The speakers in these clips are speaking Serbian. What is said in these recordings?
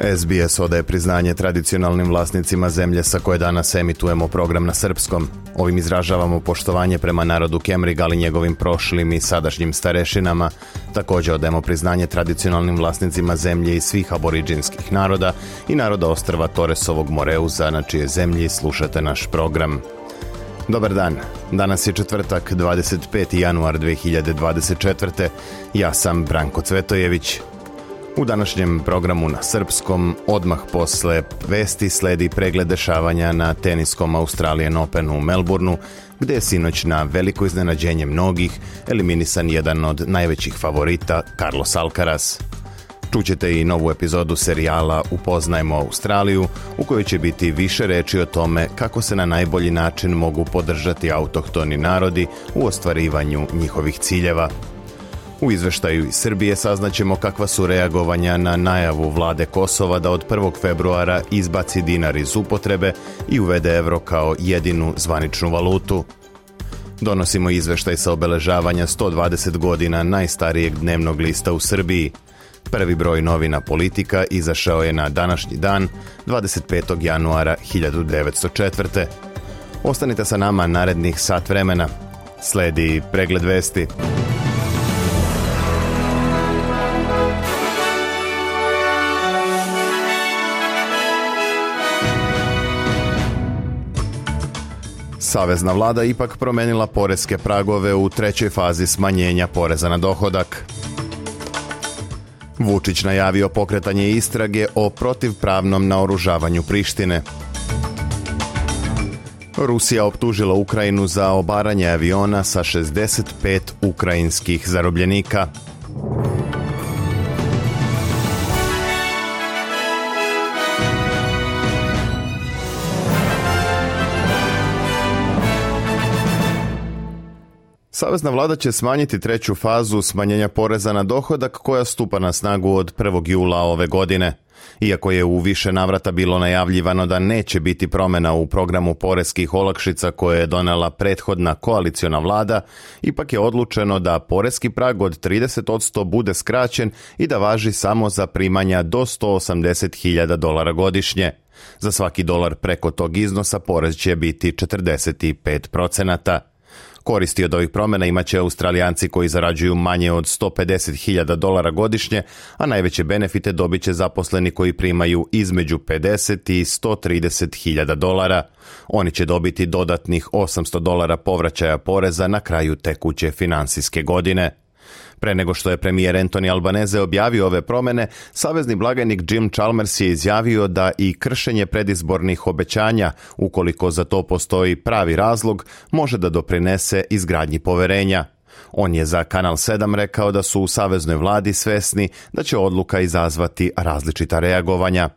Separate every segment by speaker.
Speaker 1: SBS odaje priznanje tradicionalnim vlasnicima zemlje sa koje danas emitujemo program na srpskom. Ovim izražavamo poštovanje prema narodu Kemrig, ali njegovim prošlim i sadašnjim starešinama. Takođe odajemo priznanje tradicionalnim vlasnicima zemlje i svih aboriđinskih naroda i naroda ostrva Toresovog Moreuza na čije zemlji slušate naš program. Dobar dan. Danas je četvrtak, 25. januar 2024. Ja sam Branko Cvetojević. U današnjem programu na Srpskom, odmah posle vesti sledi pregled dešavanja na teniskom Australijan Openu u Melbourneu, gde je sinoć na veliko iznenađenje mnogih eliminisan jedan od najvećih favorita, Carlos Alcaraz. Čućete i novu epizodu serijala Upoznajmo Australiju, u kojoj će biti više reči o tome kako se na najbolji način mogu podržati autohtoni narodi u ostvarivanju njihovih ciljeva – U izveštaju iz Srbije saznaćemo kakva su reagovanja na najavu vlade Kosova da od 1. februara izbaci dinar iz upotrebe i uvede evro kao jedinu zvaničnu valutu. Donosimo izveštaj sa obeležavanja 120 godina najstarijeg dnevnog lista u Srbiji. Prvi broj novina Politika izašao je na današnji dan, 25. januara 1904. Ostanite sa nama narednih sat vremena. Sledi pregled vesti. Pregled vesti. savezna vlada ipak promenila poreske pragove u trećoj fazi smanjenja poreza na dohodak. Vučić najavio pokretanje istrage o protivpravnom naoružavanju Prištine. Rusija optužila Ukrajinu za obaranje aviona sa 65 ukrajinskih zarobljenika. Savezna vlada će smanjiti treću fazu smanjenja poreza na dohodak koja stupa na snagu od 1. jula ove godine. Iako je u više navrata bilo najavljivano da neće biti promjena u programu poreskih olakšica koje je donela prethodna koaliciona vlada, ipak je odlučeno da poreski prag od 30% bude skraćen i da važi samo za primanja do 180.000 dolara godišnje. Za svaki dolar preko tog iznosa porez će biti 45 Koristi od ovih promena imaće Australijanci koji zarađuju manje od 150.000 dolara godišnje, a najveće benefite dobit će zaposleni koji primaju između 50 i 130.000 dolara. Oni će dobiti dodatnih 800 dolara povraćaja poreza na kraju tekuće finansijske godine. Pre nego što je premijer Antoni Albaneze objavio ove promene, savezni blagajnik Jim Chalmers je izjavio da i kršenje predizbornih obećanja, ukoliko za to postoji pravi razlog, može da doprinese izgradnji poverenja. On je za Kanal 7 rekao da su u saveznoj vladi svesni da će odluka izazvati različita reagovanja.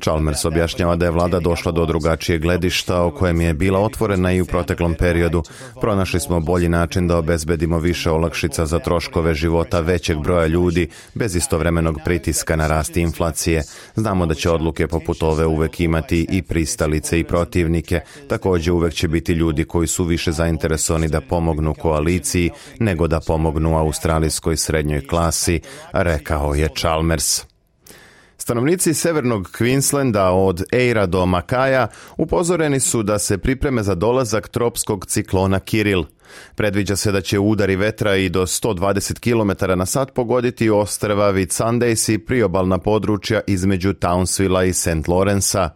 Speaker 1: Chalmers objašnjava da je vlada došla do drugačije gledišta o kojem je bila otvorena i u proteklom periodu. Pronašli smo bolji način da obezbedimo više olakšica za troškove života većeg broja ljudi bez istovremenog pritiska na rast inflacije. Znamo da će odluke poput ove uvek imati i pristalice i protivnike. Takođe uvek će biti ljudi koji su više zainteresovani zainteresovani da pomognu koaliciji nego da pomognu australijskoj srednjoj klasi, rekao je Chalmers. Stanovnici severnog Queenslanda od Eira do Makaja upozoreni su da se pripreme za dolazak tropskog ciklona Kiril. Predviđa se da će udari vetra i do 120 km na sat pogoditi ostrva Sundays i priobalna područja između Townsvilla i St. Lawrencea.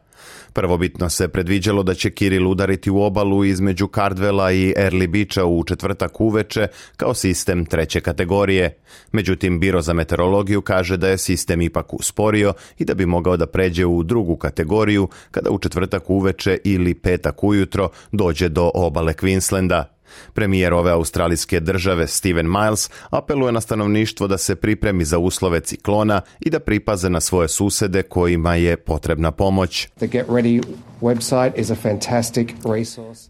Speaker 1: Prvobitno se predviđalo da će Kiril udariti u obalu između Kardvela i Erli Bića u četvrtak uveče kao sistem treće kategorije. Međutim, Biro za meteorologiju kaže da je sistem ipak usporio i da bi mogao da pređe u drugu kategoriju kada u četvrtak uveče ili petak ujutro dođe do obale Queenslanda. Premijer ove australijske države Steven Miles apeluje na stanovništvo da se pripremi za uslove ciklona i da pripaze na svoje susede kojima je potrebna pomoć.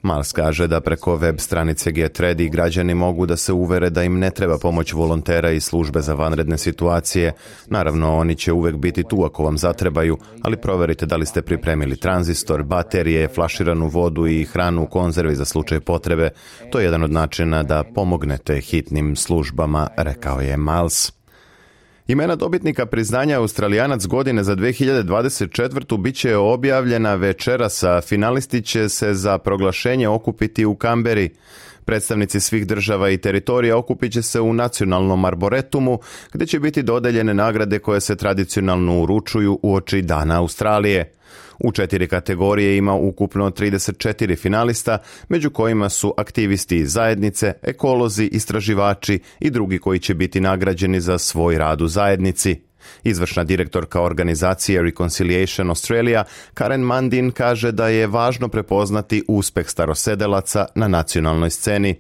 Speaker 1: Mars kaže da preko web stranice GetReady građani mogu da se uvere da im ne treba pomoć volontera i službe za vanredne situacije. Naravno, oni će uvek biti tu ako vam zatrebaju, ali proverite da li ste pripremili tranzistor, baterije, flaširanu vodu i hranu u konzervi za slučaj potrebe. To je jedan od načina da pomognete hitnim službama, rekao je Mals. Imena dobitnika priznanja Australijanac godine za 2024. bit će objavljena večeras, a finalisti će se za proglašenje okupiti u Kamberi. Predstavnici svih država i teritorija okupit će se u nacionalnom arboretumu, gde će biti dodeljene nagrade koje se tradicionalno uručuju u oči Dana Australije. U četiri kategorije ima ukupno 34 finalista, među kojima su aktivisti zajednice, ekolozi, istraživači i drugi koji će biti nagrađeni za svoj rad u zajednici. Izvršna direktorka organizacije Reconciliation Australia Karen Mandin kaže da je važno prepoznati uspeh starosedelaca na nacionalnoj sceni.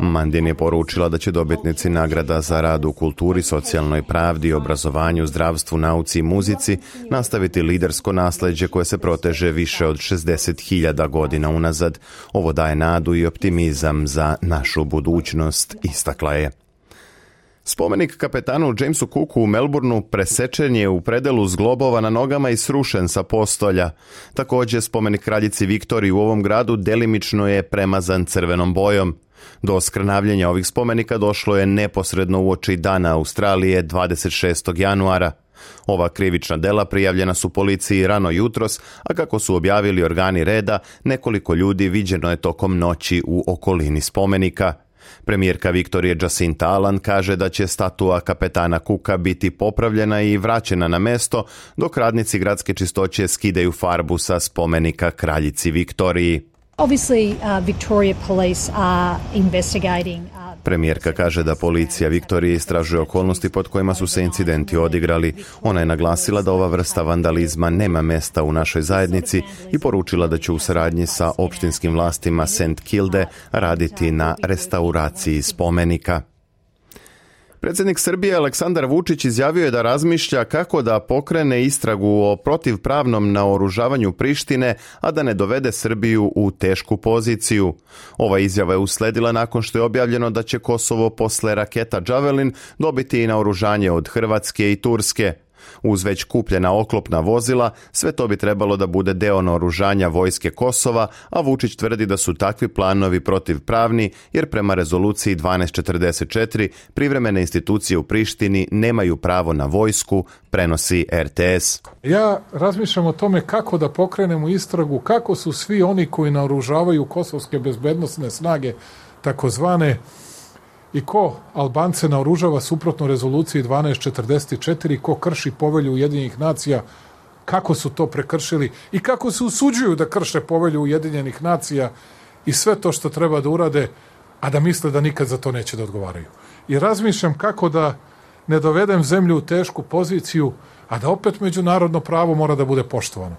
Speaker 1: Mandin je poručila da će dobitnici nagrada za rad u kulturi, socijalnoj pravdi, obrazovanju, zdravstvu, nauci i muzici nastaviti lidersko nasleđe koje se proteže više od 60.000 godina unazad. Ovo daje nadu i optimizam za našu budućnost, istakla je. Spomenik kapetanu Jamesu Cooku u Melbourneu presečen je u predelu zglobova na nogama i srušen sa postolja. Takođe, spomenik kraljici Viktoriji u ovom gradu delimično je premazan crvenom bojom. Do skrnavljenja ovih spomenika došlo je neposredno u oči dana Australije 26. januara. Ova krivična dela prijavljena su policiji rano jutros, a kako su objavili organi reda, nekoliko ljudi viđeno je tokom noći u okolini spomenika – Premijerka Viktorije Jacinta Alan kaže da će statua kapetana Kuka biti popravljena i vraćena na mesto dok radnici gradske čistoće skidaju farbu sa spomenika kraljici Viktoriji. Obviously, uh, Victoria Police are investigating. Uh... Premijerka kaže da policija Viktorije istražuje okolnosti pod kojima su se incidenti odigrali. Ona je naglasila da ova vrsta vandalizma nema mesta u našoj zajednici i poručila da će u saradnji sa opštinskim vlastima St. Kilde raditi na restauraciji spomenika. Predsednik Srbije Aleksandar Vučić izjavio je da razmišlja kako da pokrene istragu o protivpravnom naoružavanju Prištine, a da ne dovede Srbiju u tešku poziciju. Ova izjava je usledila nakon što je objavljeno da će Kosovo posle raketa Javelin dobiti i naoružanje od Hrvatske i Turske. Uz već kupljena oklopna vozila, sve to bi trebalo da bude deo naoružanja vojske Kosova, a Vučić tvrdi da su takvi planovi protivpravni jer prema rezoluciji 1244 privremene institucije u Prištini nemaju pravo na vojsku, prenosi RTS.
Speaker 2: Ja razmišljam o tome kako da pokrenemo istragu, kako su svi oni koji naoružavaju kosovske bezbednostne snage, takozvane i ko Albance naoružava suprotno rezoluciji 1244, ko krši povelju Ujedinjenih nacija, kako su to prekršili i kako se usuđuju da krše povelju Ujedinjenih nacija i sve to što treba da urade, a da misle da nikad za to neće da odgovaraju. I razmišljam kako da ne dovedem zemlju u tešku poziciju, a da opet međunarodno pravo mora da bude poštovano.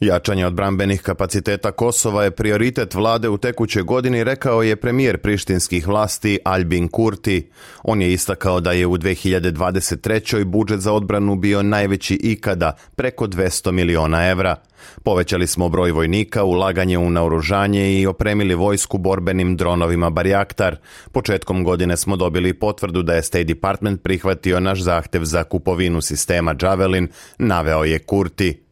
Speaker 1: Jačanje odbrambenih kapaciteta Kosova je prioritet vlade u tekućoj godini, rekao je premijer prištinskih vlasti Albin Kurti. On je istakao da je u 2023. budžet za odbranu bio najveći ikada, preko 200 miliona evra. Povećali smo broj vojnika, ulaganje u naoružanje i opremili vojsku borbenim dronovima Barjaktar. Početkom godine smo dobili potvrdu da je State Department prihvatio naš zahtev za kupovinu sistema Javelin, naveo je Kurti.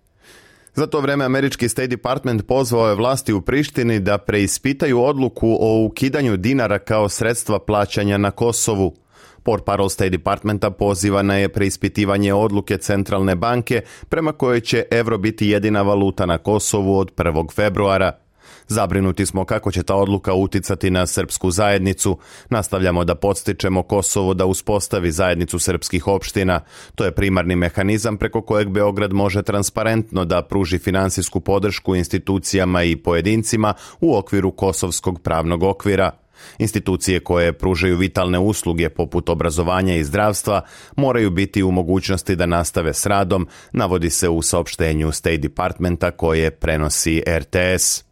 Speaker 1: Za to vreme američki State Department pozvao je vlasti u Prištini da preispitaju odluku o ukidanju dinara kao sredstva plaćanja na Kosovu. Portparol State Departmenta pozivana je preispitivanje odluke Centralne banke prema kojoj će evro biti jedina valuta na Kosovu od 1. februara – Zabrinuti smo kako će ta odluka uticati na srpsku zajednicu. Nastavljamo da podstičemo Kosovo da uspostavi zajednicu srpskih opština. To je primarni mehanizam preko kojeg Beograd može transparentno da pruži finansijsku podršku institucijama i pojedincima u okviru kosovskog pravnog okvira. Institucije koje pružaju vitalne usluge poput obrazovanja i zdravstva moraju biti u mogućnosti da nastave s radom, navodi se u saopštenju State Departmenta koje prenosi RTS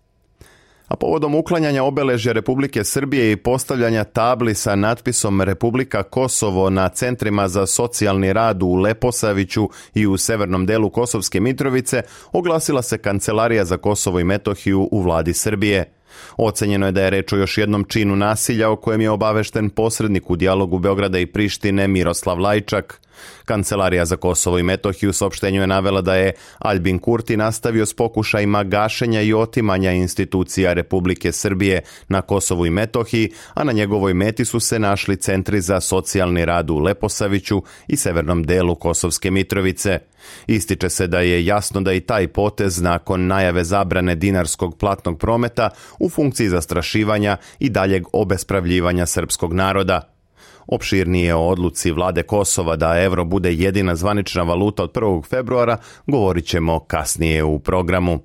Speaker 1: a povodom uklanjanja obeležja Republike Srbije i postavljanja tabli sa natpisom Republika Kosovo na centrima za socijalni rad u Leposaviću i u severnom delu Kosovske Mitrovice, oglasila se Kancelarija za Kosovo i Metohiju u vladi Srbije. Ocenjeno je da je reč o još jednom činu nasilja o kojem je obavešten posrednik u dijalogu Beograda i Prištine Miroslav Lajčak. Kancelarija za Kosovo i Metohiju u sopštenju je navela da je Albin Kurti nastavio s pokušajima gašenja i otimanja institucija Republike Srbije na Kosovu i Metohiji, a na njegovoj meti su se našli centri za socijalni rad u Leposaviću i severnom delu Kosovske Mitrovice. Ističe se da je jasno da i taj potez nakon najave zabrane dinarskog platnog prometa u funkciji zastrašivanja i daljeg obespravljivanja srpskog naroda, Opširnije o odluci vlade Kosova da euro bude jedina zvanična valuta od 1. februara govorit ćemo kasnije u programu.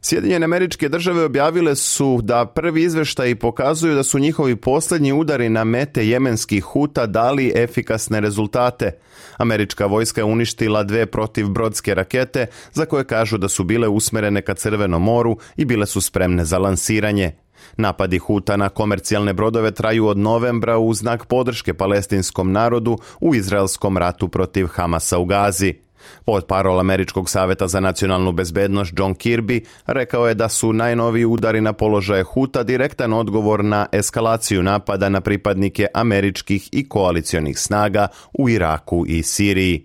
Speaker 1: Sjedinjene američke države objavile su da prvi izveštaji pokazuju da su njihovi poslednji udari na mete jemenskih huta dali efikasne rezultate. Američka vojska je uništila dve protivbrodske rakete za koje kažu da su bile usmerene ka Crvenom moru i bile su spremne za lansiranje. Napadi Huta na komercijalne brodove traju od novembra u znak podrške palestinskom narodu u izraelskom ratu protiv Hamasa u Gazi. Potparol Američkog saveta za nacionalnu bezbednost John Kirby rekao je da su najnoviji udari na položaje Huta direktan odgovor na eskalaciju napada na pripadnike američkih i koalicionih snaga u Iraku i Siriji.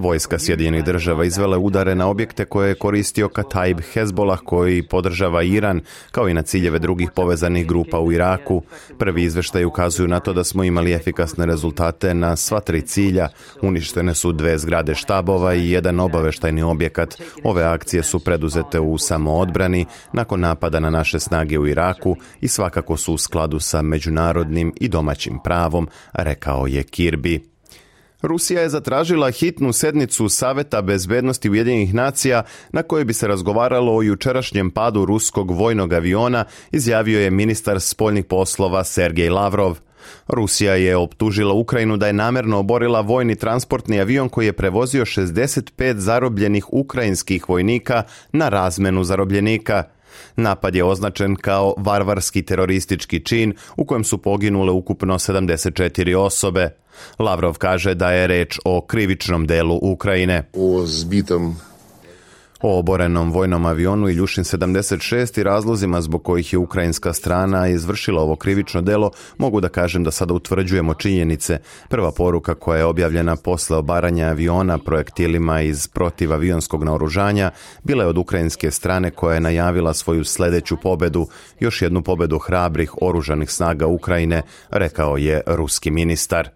Speaker 1: Vojska Sjedinjenih država izvela udare na objekte koje je koristio Kataib Hezbolah koji podržava Iran, kao i na ciljeve drugih povezanih grupa u Iraku. Prvi izveštaj ukazuju na to da smo imali efikasne rezultate na sva tri cilja. Uništene su dve zgrade štabova i jedan obaveštajni objekat. Ove akcije su preduzete u samoodbrani nakon napada na naše snage u Iraku i svakako su u skladu sa međunarodnim i domaćim pravom, rekao je Kirby. Rusija je zatražila hitnu sednicu Saveta bezbednosti Ujedinjenih nacija na kojoj bi se razgovaralo o jučerašnjem padu ruskog vojnog aviona, izjavio je ministar spoljnih poslova Sergej Lavrov. Rusija je optužila Ukrajinu da je namerno oborila vojni transportni avion koji je prevozio 65 zarobljenih ukrajinskih vojnika na razmenu zarobljenika – Napad je označen kao varvarski teroristički čin u kojem su poginule ukupno 74 osobe. Lavrov kaže da je reč o krivičnom delu Ukrajine. O zbitom O oborenom vojnom avionu Iljušin 76 i razlozima zbog kojih je ukrajinska strana izvršila ovo krivično delo mogu da kažem da sada utvrđujemo činjenice. Prva poruka koja je objavljena posle obaranja aviona projektilima iz protivavionskog naoružanja bila je od ukrajinske strane koja je najavila svoju sledeću pobedu, još jednu pobedu hrabrih oružanih snaga Ukrajine, rekao je ruski ministar.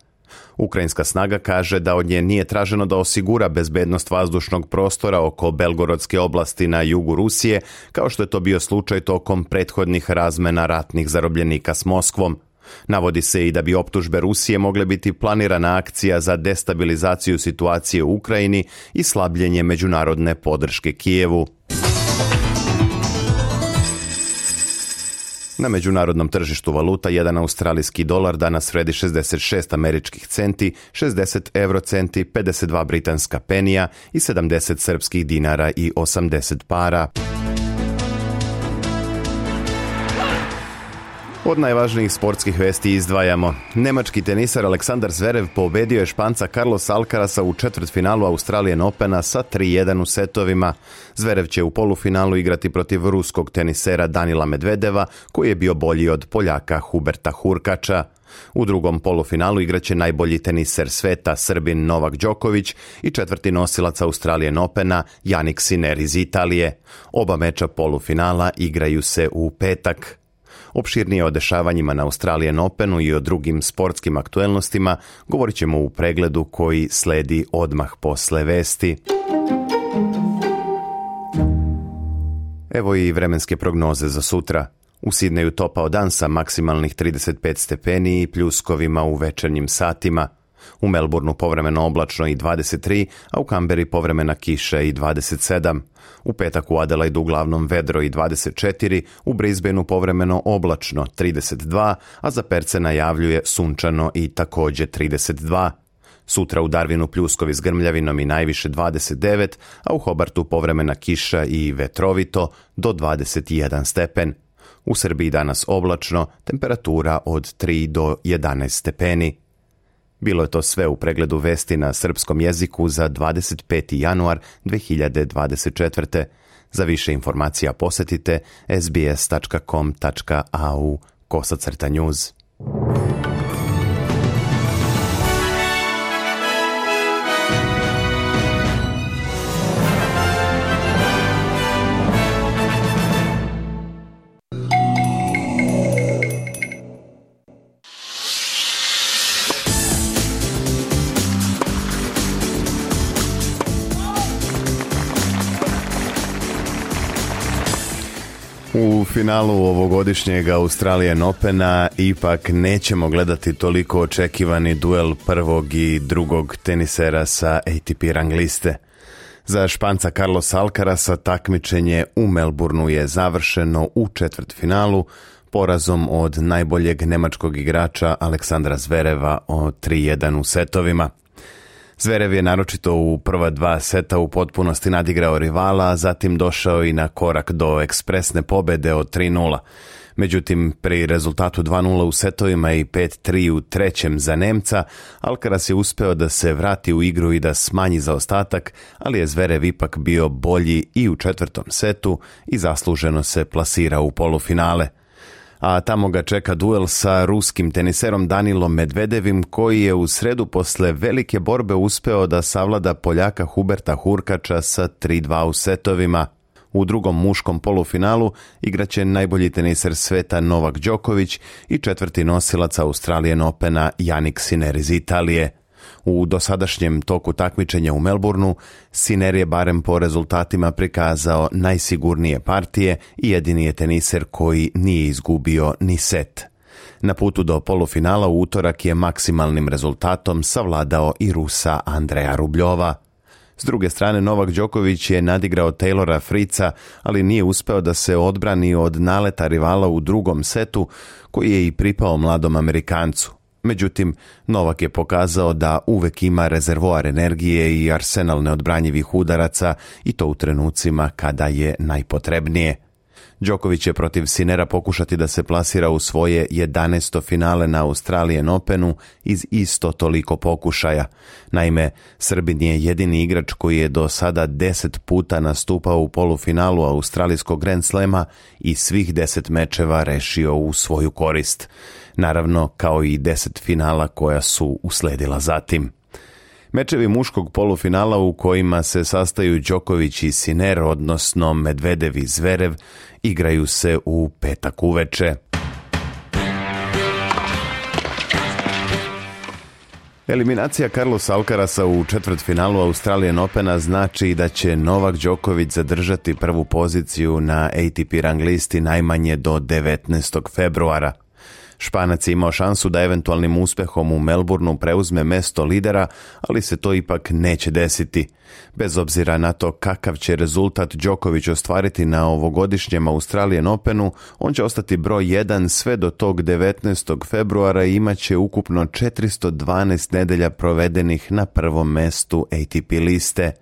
Speaker 1: Ukrajinska snaga kaže da od nje nije traženo da osigura bezbednost vazdušnog prostora oko Belgorodske oblasti na jugu Rusije, kao što je to bio slučaj tokom prethodnih razmena ratnih zarobljenika s Moskvom. Navodi se i da bi optužbe Rusije mogle biti planirana akcija za destabilizaciju situacije u Ukrajini i slabljenje međunarodne podrške Kijevu. Na međunarodnom tržištu valuta jedan australijski dolar danas vredi 66 američkih centi, 60 eurocenti, 52 britanska penija i 70 srpskih dinara i 80 para. Od najvažnijih sportskih vesti izdvajamo. Nemački tenisar Aleksandar Zverev pobedio je Španca Carlos Alcarasa u četvrtfinalu Australijan Opena sa 3-1 u setovima. Zverev će u polufinalu igrati protiv ruskog tenisera Danila Medvedeva, koji je bio bolji od Poljaka Huberta Hurkača. U drugom polufinalu igraće najbolji teniser sveta Srbin Novak Đoković i četvrti nosilac Australijan Opena Janik Siner iz Italije. Oba meča polufinala igraju se u petak. Opširnije o dešavanjima na Australijan Openu i o drugim sportskim aktuelnostima govorit ćemo u pregledu koji sledi odmah posle vesti. Evo i vremenske prognoze za sutra. U Sidneju topao dan sa maksimalnih 35 stepeni i pljuskovima u večernjim satima – U Melbourneu povremeno oblačno i 23, a u Kamberi povremena kiša i 27. U petak u Adelaidu uglavnom vedro i 24, u Brisbaneu povremeno oblačno 32, a za Perce najavljuje sunčano i takođe 32. Sutra u Darwinu pljuskovi s grmljavinom i najviše 29, a u Hobartu povremena kiša i vetrovito do 21 stepen. U Srbiji danas oblačno, temperatura od 3 do 11 stepeni. Bilo je to sve u pregledu vesti na srpskom jeziku za 25. januar 2024. Za više informacija posetite sbs.com.au kosacrta news. finalu ovogodišnjeg Australian Opena ipak nećemo gledati toliko očekivani duel prvog i drugog tenisera sa ATP rangliste. Za Španca Carlos Alcarasa takmičenje u Melbourneu je završeno u četvrt finalu porazom od najboljeg nemačkog igrača Aleksandra Zvereva o 3-1 u setovima. Zverev je naročito u prva dva seta u potpunosti nadigrao rivala, a zatim došao i na korak do ekspresne pobede od 3-0. Međutim, pri rezultatu 2-0 u setovima i 5-3 u trećem za Nemca, Alcaraz je uspeo da se vrati u igru i da smanji zaostatak, ali je Zverev ipak bio bolji i u četvrtom setu i zasluženo se plasira u polufinale – a tamo ga čeka duel sa ruskim teniserom Danilom Medvedevim koji je u sredu posle velike borbe uspeo da savlada Poljaka Huberta Hurkača sa 3-2 u setovima. U drugom muškom polufinalu igraće najbolji teniser sveta Novak Đoković i četvrti nosilac Australijan Opena Janik Sinner iz Italije. U dosadašnjem toku takmičenja u Melbourneu Siner je barem po rezultatima prikazao najsigurnije partije i jedini je teniser koji nije izgubio ni set. Na putu do polufinala u utorak je maksimalnim rezultatom savladao i Rusa Andreja Rubljova. S druge strane, Novak Đoković je nadigrao Taylora Frica, ali nije uspeo da se odbrani od naleta rivala u drugom setu, koji je i pripao mladom Amerikancu. Međutim, Novak je pokazao da uvek ima rezervoar energije i arsenal neodbranjivih udaraca i to u trenucima kada je najpotrebnije. Đoković je protiv Sinera pokušati da se plasira u svoje 11. finale na Australijan Openu iz isto toliko pokušaja. Naime, Srbin je jedini igrač koji je do sada 10 puta nastupao u polufinalu australijskog Grand Slema i svih 10 mečeva rešio u svoju korist naravno kao i 10 finala koja su usledila zatim. Mečevi muškog polufinala u kojima se sastaju Đoković i Siner, odnosno Medvedev i Zverev, igraju se u petak uveče. Eliminacija Carlos Alcarasa u četvrtfinalu Australian Opena znači da će Novak Đoković zadržati prvu poziciju na ATP ranglisti najmanje do 19. februara – Španac je imao šansu da eventualnim uspehom u Melbourneu preuzme mesto lidera, ali se to ipak neće desiti. Bez obzira na to kakav će rezultat Đoković ostvariti na ovogodišnjem Australijan Openu, on će ostati broj 1 sve do tog 19. februara i imaće ukupno 412 nedelja provedenih na prvom mestu ATP liste.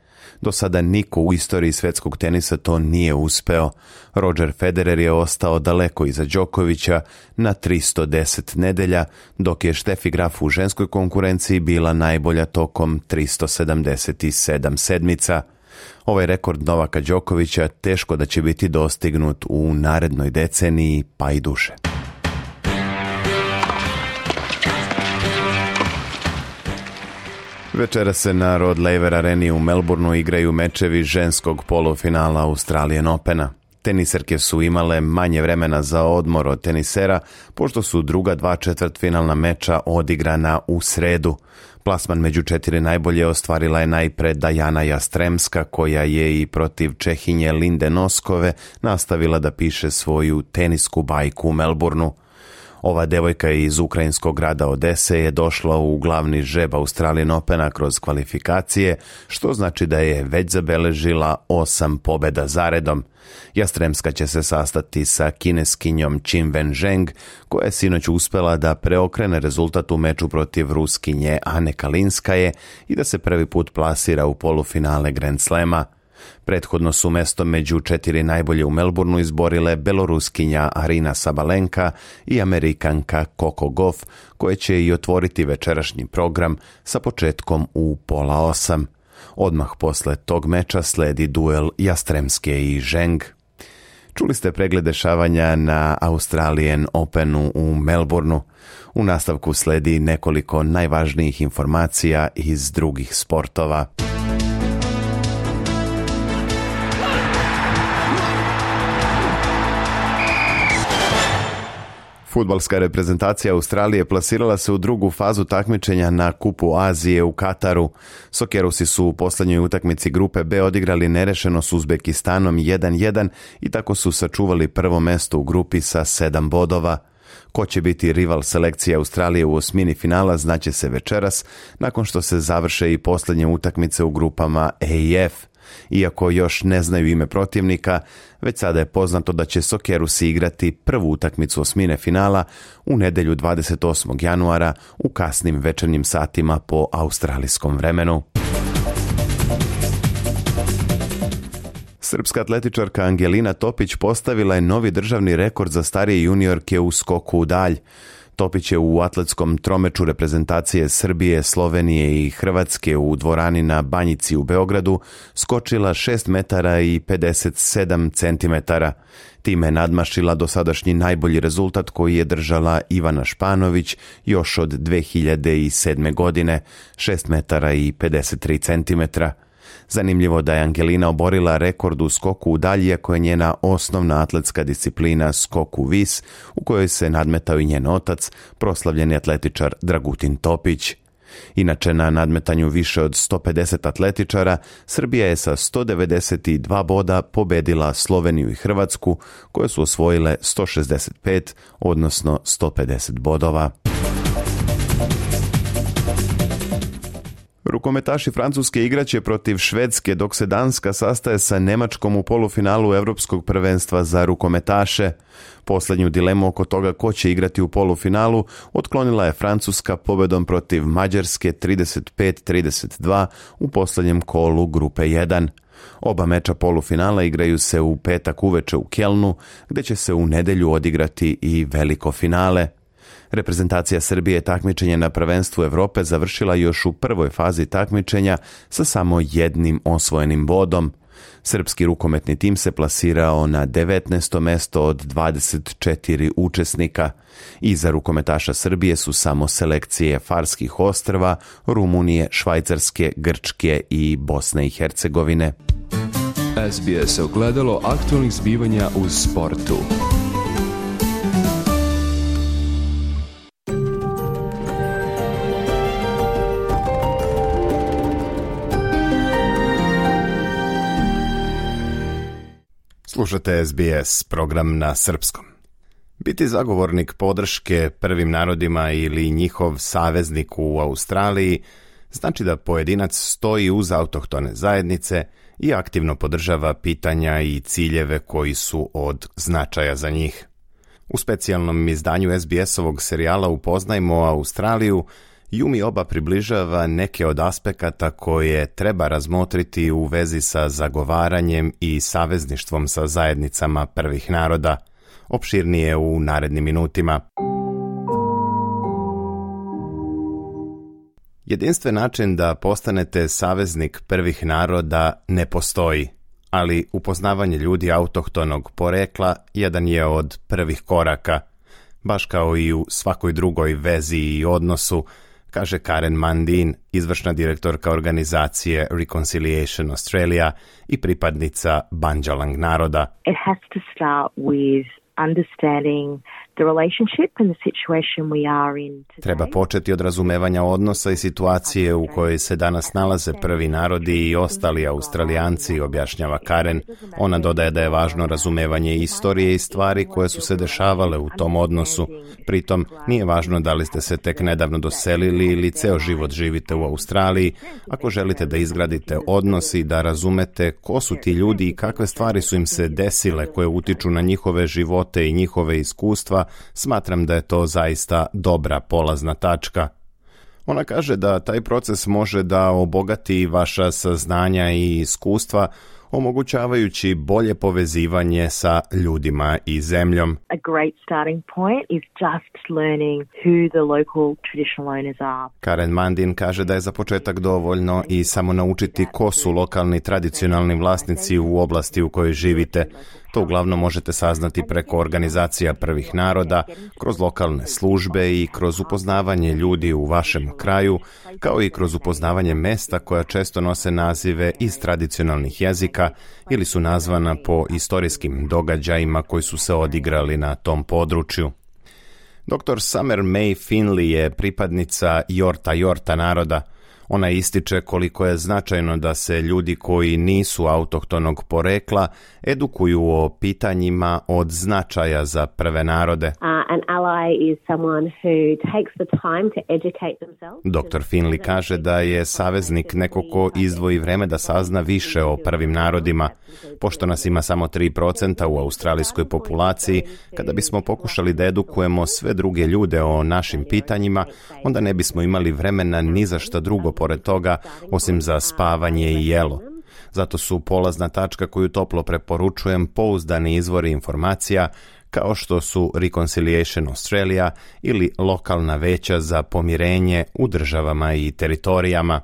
Speaker 1: Do sada niko u istoriji svetskog tenisa to nije uspeo. Roger Federer je ostao daleko iza Đokovića na 310 nedelja, dok je Štefi Graf u ženskoj konkurenciji bila najbolja tokom 377 sedmica. Ovaj rekord Novaka Đokovića teško da će biti dostignut u narednoj deceniji pa i duše. Večera se na Rod Laver areni u Melbourneu igraju mečevi ženskog polufinala Australijan Opena. Teniserke su imale manje vremena za odmor od tenisera, pošto su druga dva četvrtfinalna meča odigrana u sredu. Plasman među četiri najbolje ostvarila je najpre Dajana Jastremska, koja je i protiv Čehinje Linde Noskove nastavila da piše svoju tenisku bajku u Melbourneu. Ova devojka iz ukrajinskog grada Odese je došla u glavni žeb Australijan Opena kroz kvalifikacije, što znači da je već zabeležila osam pobeda zaredom. Jastremska će se sastati sa kineskinjom Qin Wenzheng, koja je sinoć uspela da preokrene rezultat u meču protiv Ruskinje Ane Kalinskaje i da se prvi put plasira u polufinale Grand Slema – Prethodno su mesto među četiri najbolje u Melbourneu izborile beloruskinja Arina Sabalenka i amerikanka Coco Goff, koje će i otvoriti večerašnji program sa početkom u pola osam. Odmah posle tog meča sledi duel Jastremske i Zheng. Čuli ste pregled dešavanja na Australian Openu u Melbourneu. U nastavku sledi nekoliko najvažnijih informacija iz drugih sportova. Futbalska reprezentacija Australije plasirala se u drugu fazu takmičenja na Kupu Azije u Kataru. Sokerusi su u poslednjoj utakmici grupe B odigrali nerešeno s Uzbekistanom 1-1 i tako su sačuvali prvo mesto u grupi sa 7 bodova. Ko će biti rival selekcije Australije u osmini finala znaće se večeras nakon što se završe i poslednje utakmice u grupama A i F. Iako još ne znaju ime protivnika, već sada je poznato da će Sokerusi igrati prvu utakmicu osmine finala u nedelju 28. januara u kasnim večernjim satima po australijskom vremenu. Srpska atletičarka Angelina Topić postavila je novi državni rekord za starije juniorke u skoku u dalj. Topić je u atletskom tromeču reprezentacije Srbije, Slovenije i Hrvatske u dvorani na Banjici u Beogradu skočila 6 metara i 57 centimetara. Time je nadmašila dosadašnji najbolji rezultat koji je držala Ivana Španović još od 2007. godine, 6 metara i 53 centimetra. Zanimljivo da je Angelina oborila rekord u skoku u dalje koja je njena osnovna atletska disciplina skok u vis u kojoj se nadmetao i njen otac, proslavljeni atletičar Dragutin Topić. Inače, na nadmetanju više od 150 atletičara, Srbija je sa 192 boda pobedila Sloveniju i Hrvatsku, koje su osvojile 165, odnosno 150 bodova. Rukometaši Francuske igraće protiv Švedske dok se Danska sastaje sa Nemačkom u polufinalu Evropskog prvenstva za rukometaše. Poslednju dilemu oko toga ko će igrati u polufinalu otklonila je Francuska pobedom protiv Mađarske 35-32 u poslednjem kolu grupe 1. Oba meča polufinala igraju se u petak uveče u Kelnu, gde će se u nedelju odigrati i veliko finale. Reprezentacija Srbije takmičenje na prvenstvu Evrope završila još u prvoj fazi takmičenja sa samo jednim osvojenim bodom. Srpski rukometni tim se plasirao na 19. mesto od 24 učesnika. Iza rukometaša Srbije su samo selekcije Farskih ostrva, Rumunije, Švajcarske, Grčke i Bosne i Hercegovine. SBS ogledalo aktualnih zbivanja u sportu. Slušate SBS, program na srpskom. Biti zagovornik podrške prvim narodima ili njihov saveznik u Australiji znači da pojedinac stoji uz autohtone zajednice i aktivno podržava pitanja i ciljeve koji su od značaja za njih. U specijalnom izdanju SBS-ovog serijala Upoznajmo Australiju – Jumi oba približava neke od aspekata koje treba razmotriti u vezi sa zagovaranjem i savezništvom sa zajednicama prvih naroda, opširnije u narednim minutima. Jedinstven način da postanete saveznik prvih naroda ne postoji, ali upoznavanje ljudi autohtonog porekla jedan je od prvih koraka, baš kao i u svakoj drugoj vezi i odnosu, kaže Karen Mandin, izvršna direktorka organizacije Reconciliation Australia i pripadnica Banjalang naroda. It has to start with understanding Treba početi od razumevanja odnosa i situacije u kojoj se danas nalaze prvi narodi i ostali australijanci, objašnjava Karen. Ona dodaje da je važno razumevanje istorije i stvari koje su se dešavale u tom odnosu. Pritom, nije važno da li ste se tek nedavno doselili ili ceo život živite u Australiji. Ako želite da izgradite odnos i da razumete ko su ti ljudi i kakve stvari su im se desile koje utiču na njihove živote i njihove iskustva, smatram da je to zaista dobra polazna tačka. Ona kaže da taj proces može da obogati vaša saznanja i iskustva, omogućavajući bolje povezivanje sa ljudima i zemljom. A great starting point is just learning who the local traditional owners are. Karen Mandin kaže da je za početak dovoljno i samo naučiti ko su lokalni tradicionalni vlasnici u oblasti u kojoj živite. To uglavnom možete saznati preko organizacija prvih naroda, kroz lokalne službe i kroz upoznavanje ljudi u vašem kraju, kao i kroz upoznavanje mesta koja često nose nazive iz tradicionalnih jezika ili su nazvana po istorijskim događajima koji su se odigrali na tom području. Dr. Summer May Finley je pripadnica Jorta Jorta naroda, Ona ističe koliko je značajno da se ljudi koji nisu autohtonog porekla edukuju o pitanjima od značaja za prve narode. Uh, Dr. Finley kaže da je saveznik neko ko izdvoji vreme da sazna više o prvim narodima. Pošto nas ima samo 3% u australijskoj populaciji, kada bismo pokušali da edukujemo sve druge ljude o našim pitanjima, onda ne bismo imali vremena ni za šta drugo pored toga, osim za spavanje i jelo. Zato su polazna tačka koju toplo preporučujem pouzdani izvori informacija kao što su Reconciliation Australia ili lokalna veća za pomirenje u državama i teritorijama.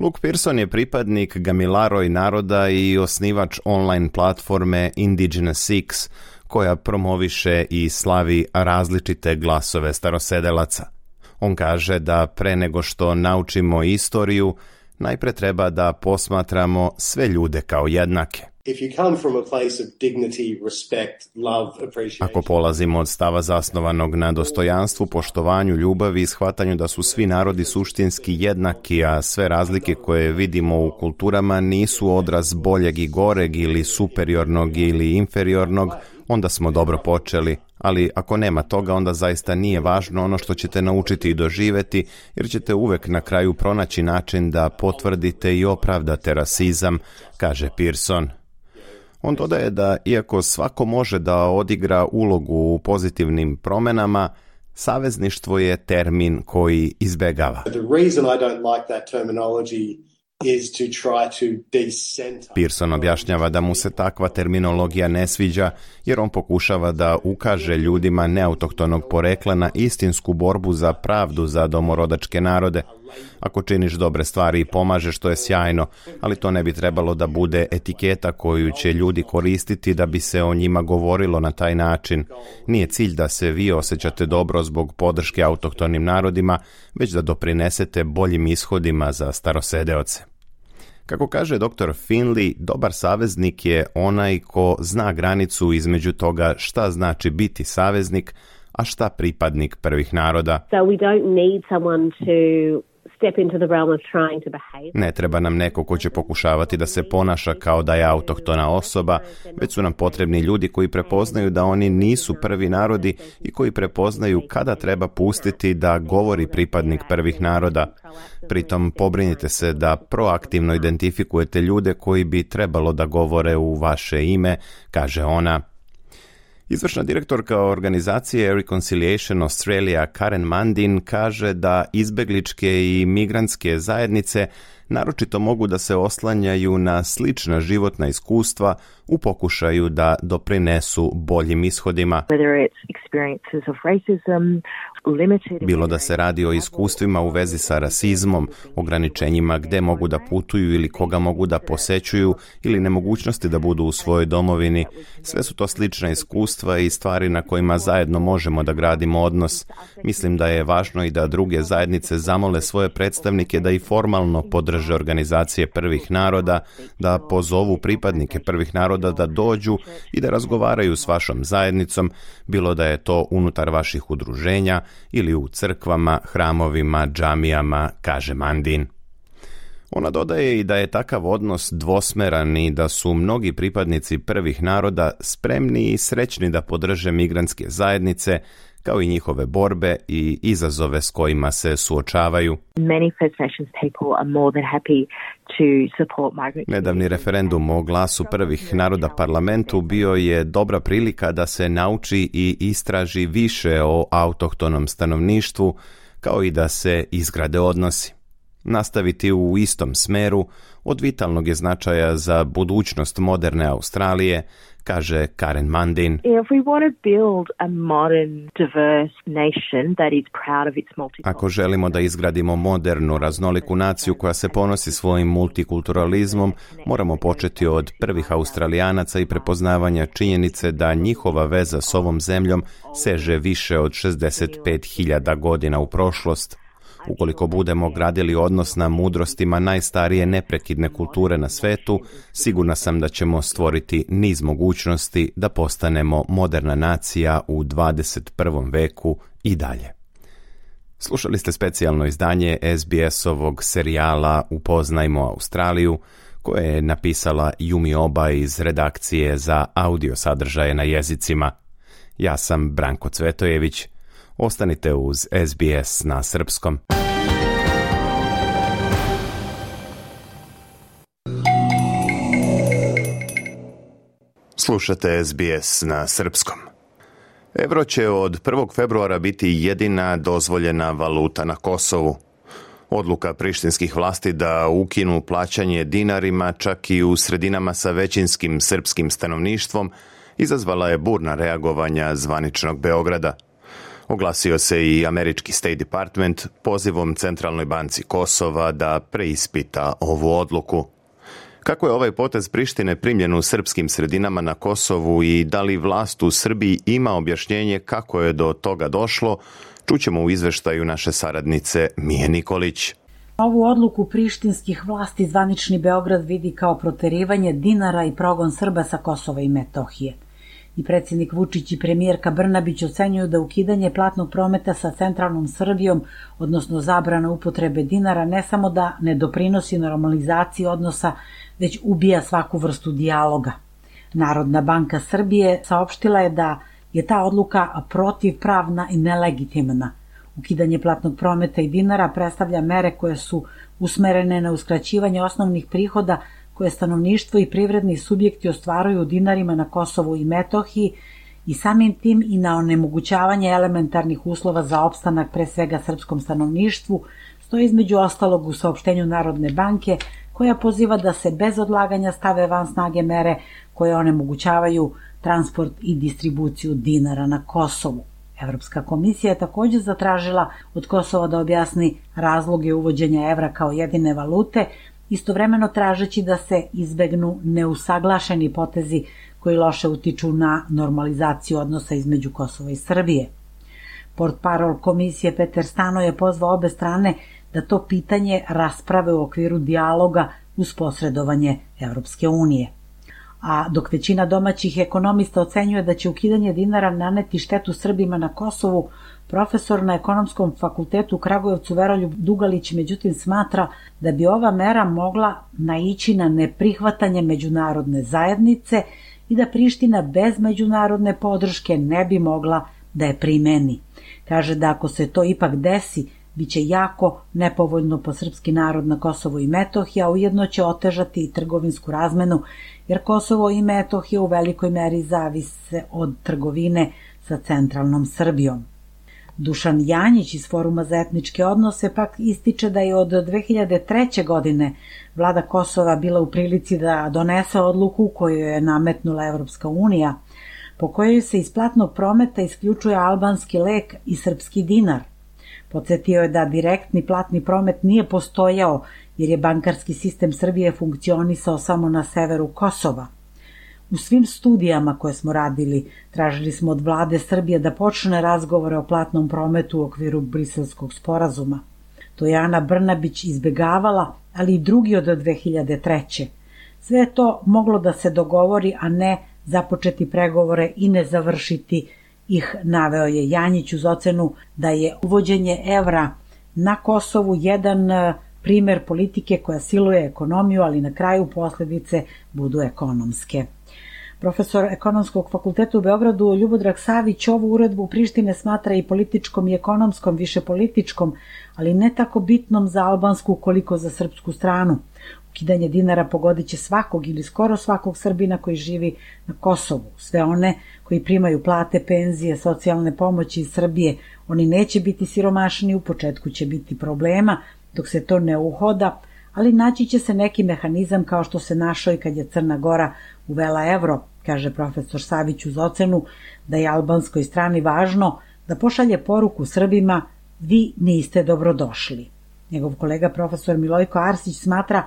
Speaker 1: Luke Pearson je pripadnik Gamilaroj naroda i osnivač online platforme Indigenous Six, koja promoviše i slavi različite glasove starosedelaca. On kaže da pre nego što naučimo istoriju, najpre treba da posmatramo sve ljude kao jednake. Ako polazimo od stava zasnovanog na dostojanstvu, poštovanju, ljubavi i shvatanju da su svi narodi suštinski jednaki, a sve razlike koje vidimo u kulturama nisu odraz boljeg i goreg ili superiornog ili inferiornog, onda smo dobro počeli ali ako nema toga onda zaista nije važno ono što ćete naučiti i doživeti, jer ćete uvek na kraju pronaći način da potvrdite i opravdate rasizam, kaže Pearson. On dodaje da iako svako može da odigra ulogu u pozitivnim promenama, savezništvo je termin koji izbegava. The reason I don't like that terminology Pearson objašnjava da mu se takva terminologija ne sviđa jer on pokušava da ukaže ljudima neautoktonog porekla na istinsku borbu za pravdu za domorodačke narode – Ako činiš dobre stvari i pomažeš, to je sjajno, ali to ne bi trebalo da bude etiketa koju će ljudi koristiti da bi se o njima govorilo na taj način. Nije cilj da se vi osjećate dobro zbog podrške autohtonim narodima, već da doprinesete boljim ishodima za starosedeoce. Kako kaže dr. Finley, dobar saveznik je onaj ko zna granicu između toga šta znači biti saveznik, a šta pripadnik prvih naroda. So we don't need someone to Ne treba nam neko ko će pokušavati da se ponaša kao da je autohtona osoba, već su nam potrebni ljudi koji prepoznaju da oni nisu prvi narodi i koji prepoznaju kada treba pustiti da govori pripadnik prvih naroda. Pritom pobrinite se da proaktivno identifikujete ljude koji bi trebalo da govore u vaše ime, kaže ona. Izvršna direktorka organizacije Reconciliation Australia Karen Mandin kaže da izbegličke i migrantske zajednice naročito mogu da se oslanjaju na slična životna iskustva u pokušaju da doprinesu boljim ishodima. Bilo da se radi o iskustvima u vezi sa rasizmom, ograničenjima gde mogu da putuju ili koga mogu da posećuju ili nemogućnosti da budu u svojoj domovini, sve su to slična iskustva i stvari na kojima zajedno možemo da gradimo odnos. Mislim da je važno i da druge zajednice zamole svoje predstavnike da i formalno podržavaju traže organizacije prvih naroda da pozovu pripadnike prvih naroda da dođu i da razgovaraju s vašom zajednicom, bilo da je to unutar vaših udruženja ili u crkvama, hramovima, džamijama, kaže Mandin. Ona dodaje i da je takav odnos dvosmeran i da su mnogi pripadnici prvih naroda spremni i srećni da podrže migrantske zajednice kao i njihove borbe i izazove s kojima se suočavaju. Many First Nations people are more than happy Nedavni referendum o glasu prvih naroda parlamentu bio je dobra prilika da se nauči i istraži više o autohtonom stanovništvu, kao i da se izgrade odnosi. Nastaviti u istom smeru od vitalnog je značaja za budućnost moderne Australije, kaže Karen Mandin. Ako želimo da izgradimo modernu, raznoliku naciju koja se ponosi svojim multikulturalizmom, moramo početi od prvih Australijanaca i prepoznavanja činjenice da njihova veza s ovom zemljom seže više od 65.000 godina u prošlost. Ukoliko budemo gradili odnos na mudrostima najstarije neprekidne kulture na svetu, sigurna sam da ćemo stvoriti niz mogućnosti da postanemo moderna nacija u 21. veku i dalje. Slušali ste specijalno izdanje SBS-ovog serijala Upoznajmo Australiju, koje je napisala Yumi Oba iz redakcije za audio sadržaje na jezicima. Ja sam Branko Cvetojević, Ostanite uz SBS na srpskom. Slušate SBS na srpskom. Evro će od 1. februara biti jedina dozvoljena valuta na Kosovu. Odluka prištinskih vlasti da ukinu plaćanje dinarima čak i u sredinama sa većinskim srpskim stanovništvom izazvala je burna reagovanja zvaničnog Beograda – Oglasio se i američki State Department pozivom Centralnoj banci Kosova da preispita ovu odluku. Kako je ovaj potez Prištine primljen u srpskim sredinama na Kosovu i da li vlast u Srbiji ima objašnjenje kako je do toga došlo, čućemo u izveštaju naše saradnice Mije Nikolić.
Speaker 3: Ovu odluku prištinskih vlasti zvanični Beograd vidi kao proterivanje dinara i progon Srba sa Kosova i Metohije – i predsjednik Vučić i premijerka Brnabić ocenjuju da ukidanje platnog prometa sa centralnom Srbijom, odnosno zabrana upotrebe dinara, ne samo da ne doprinosi normalizaciji odnosa, već ubija svaku vrstu dijaloga. Narodna banka Srbije saopštila je da je ta odluka protivpravna i nelegitimna. Ukidanje platnog prometa i dinara predstavlja mere koje su usmerene na uskraćivanje osnovnih prihoda koje stanovništvo i privredni subjekti ostvaraju dinarima na Kosovu i Metohiji i samim tim i na onemogućavanje elementarnih uslova za opstanak pre svega srpskom stanovništvu, stoji između ostalog u saopštenju Narodne banke koja poziva da se bez odlaganja stave van snage mere koje onemogućavaju transport i distribuciju dinara na Kosovu. Evropska komisija je takođe zatražila od Kosova da objasni razloge uvođenja evra kao jedine valute, istovremeno tražeći da se izbegnu neusaglašeni potezi koji loše utiču na normalizaciju odnosa između Kosova i Srbije. Port parol komisije Peter Stano je pozvao obe strane da to pitanje rasprave u okviru dijaloga uz posredovanje Evropske unije. A dok većina domaćih ekonomista ocenjuje da će ukidanje dinara naneti štetu Srbima na Kosovu, Profesor na Ekonomskom fakultetu u Kragujevcu Veroljub Dugalić međutim smatra da bi ova mera mogla naići na neprihvatanje međunarodne zajednice i da Priština bez međunarodne podrške ne bi mogla da je primeni. Kaže da ako se to ipak desi, biće jako nepovoljno po srpski narod na Kosovo i Metohija, ujedno će otežati i trgovinsku razmenu, jer Kosovo i Metohija u velikoj meri zavise od trgovine sa centralnom Srbijom. Dušan Janjić iz Foruma za etničke odnose pak ističe da je od 2003. godine vlada Kosova bila u prilici da donese odluku koju je nametnula Evropska unija, po kojoj se iz platnog prometa isključuje albanski lek i srpski dinar. Podsjetio je da direktni platni promet nije postojao jer je bankarski sistem Srbije funkcionisao samo na severu Kosova. U svim studijama koje smo radili tražili smo od vlade Srbije da počne razgovore o platnom prometu u okviru briselskog sporazuma. To je Ana Brnabić izbegavala, ali i drugi od 2003. Sve to moglo da se dogovori, a ne započeti pregovore i ne završiti ih, naveo je Janjić uz ocenu da je uvođenje evra na Kosovu jedan e, primer politike koja siluje ekonomiju, ali na kraju posledice budu ekonomske. Profesor Ekonomskog fakulteta u Beogradu Ljubodrag Savić ovu uredbu Prištine smatra i političkom i ekonomskom, više političkom, ali ne tako bitnom za albansku koliko za srpsku stranu. Ukidanje dinara pogodiće svakog ili skoro svakog Srbina koji živi na Kosovu. Sve one koji primaju plate, penzije, socijalne pomoći iz Srbije, oni neće biti siromašni, u početku će biti problema, dok se to ne uhoda, ali naći će se neki mehanizam kao što se našao i kad je Crna Gora uvela evro, kaže profesor Savić uz ocenu da je albanskoj strani važno da pošalje poruku Srbima vi niste dobrodošli. Njegov kolega profesor Milojko Arsić smatra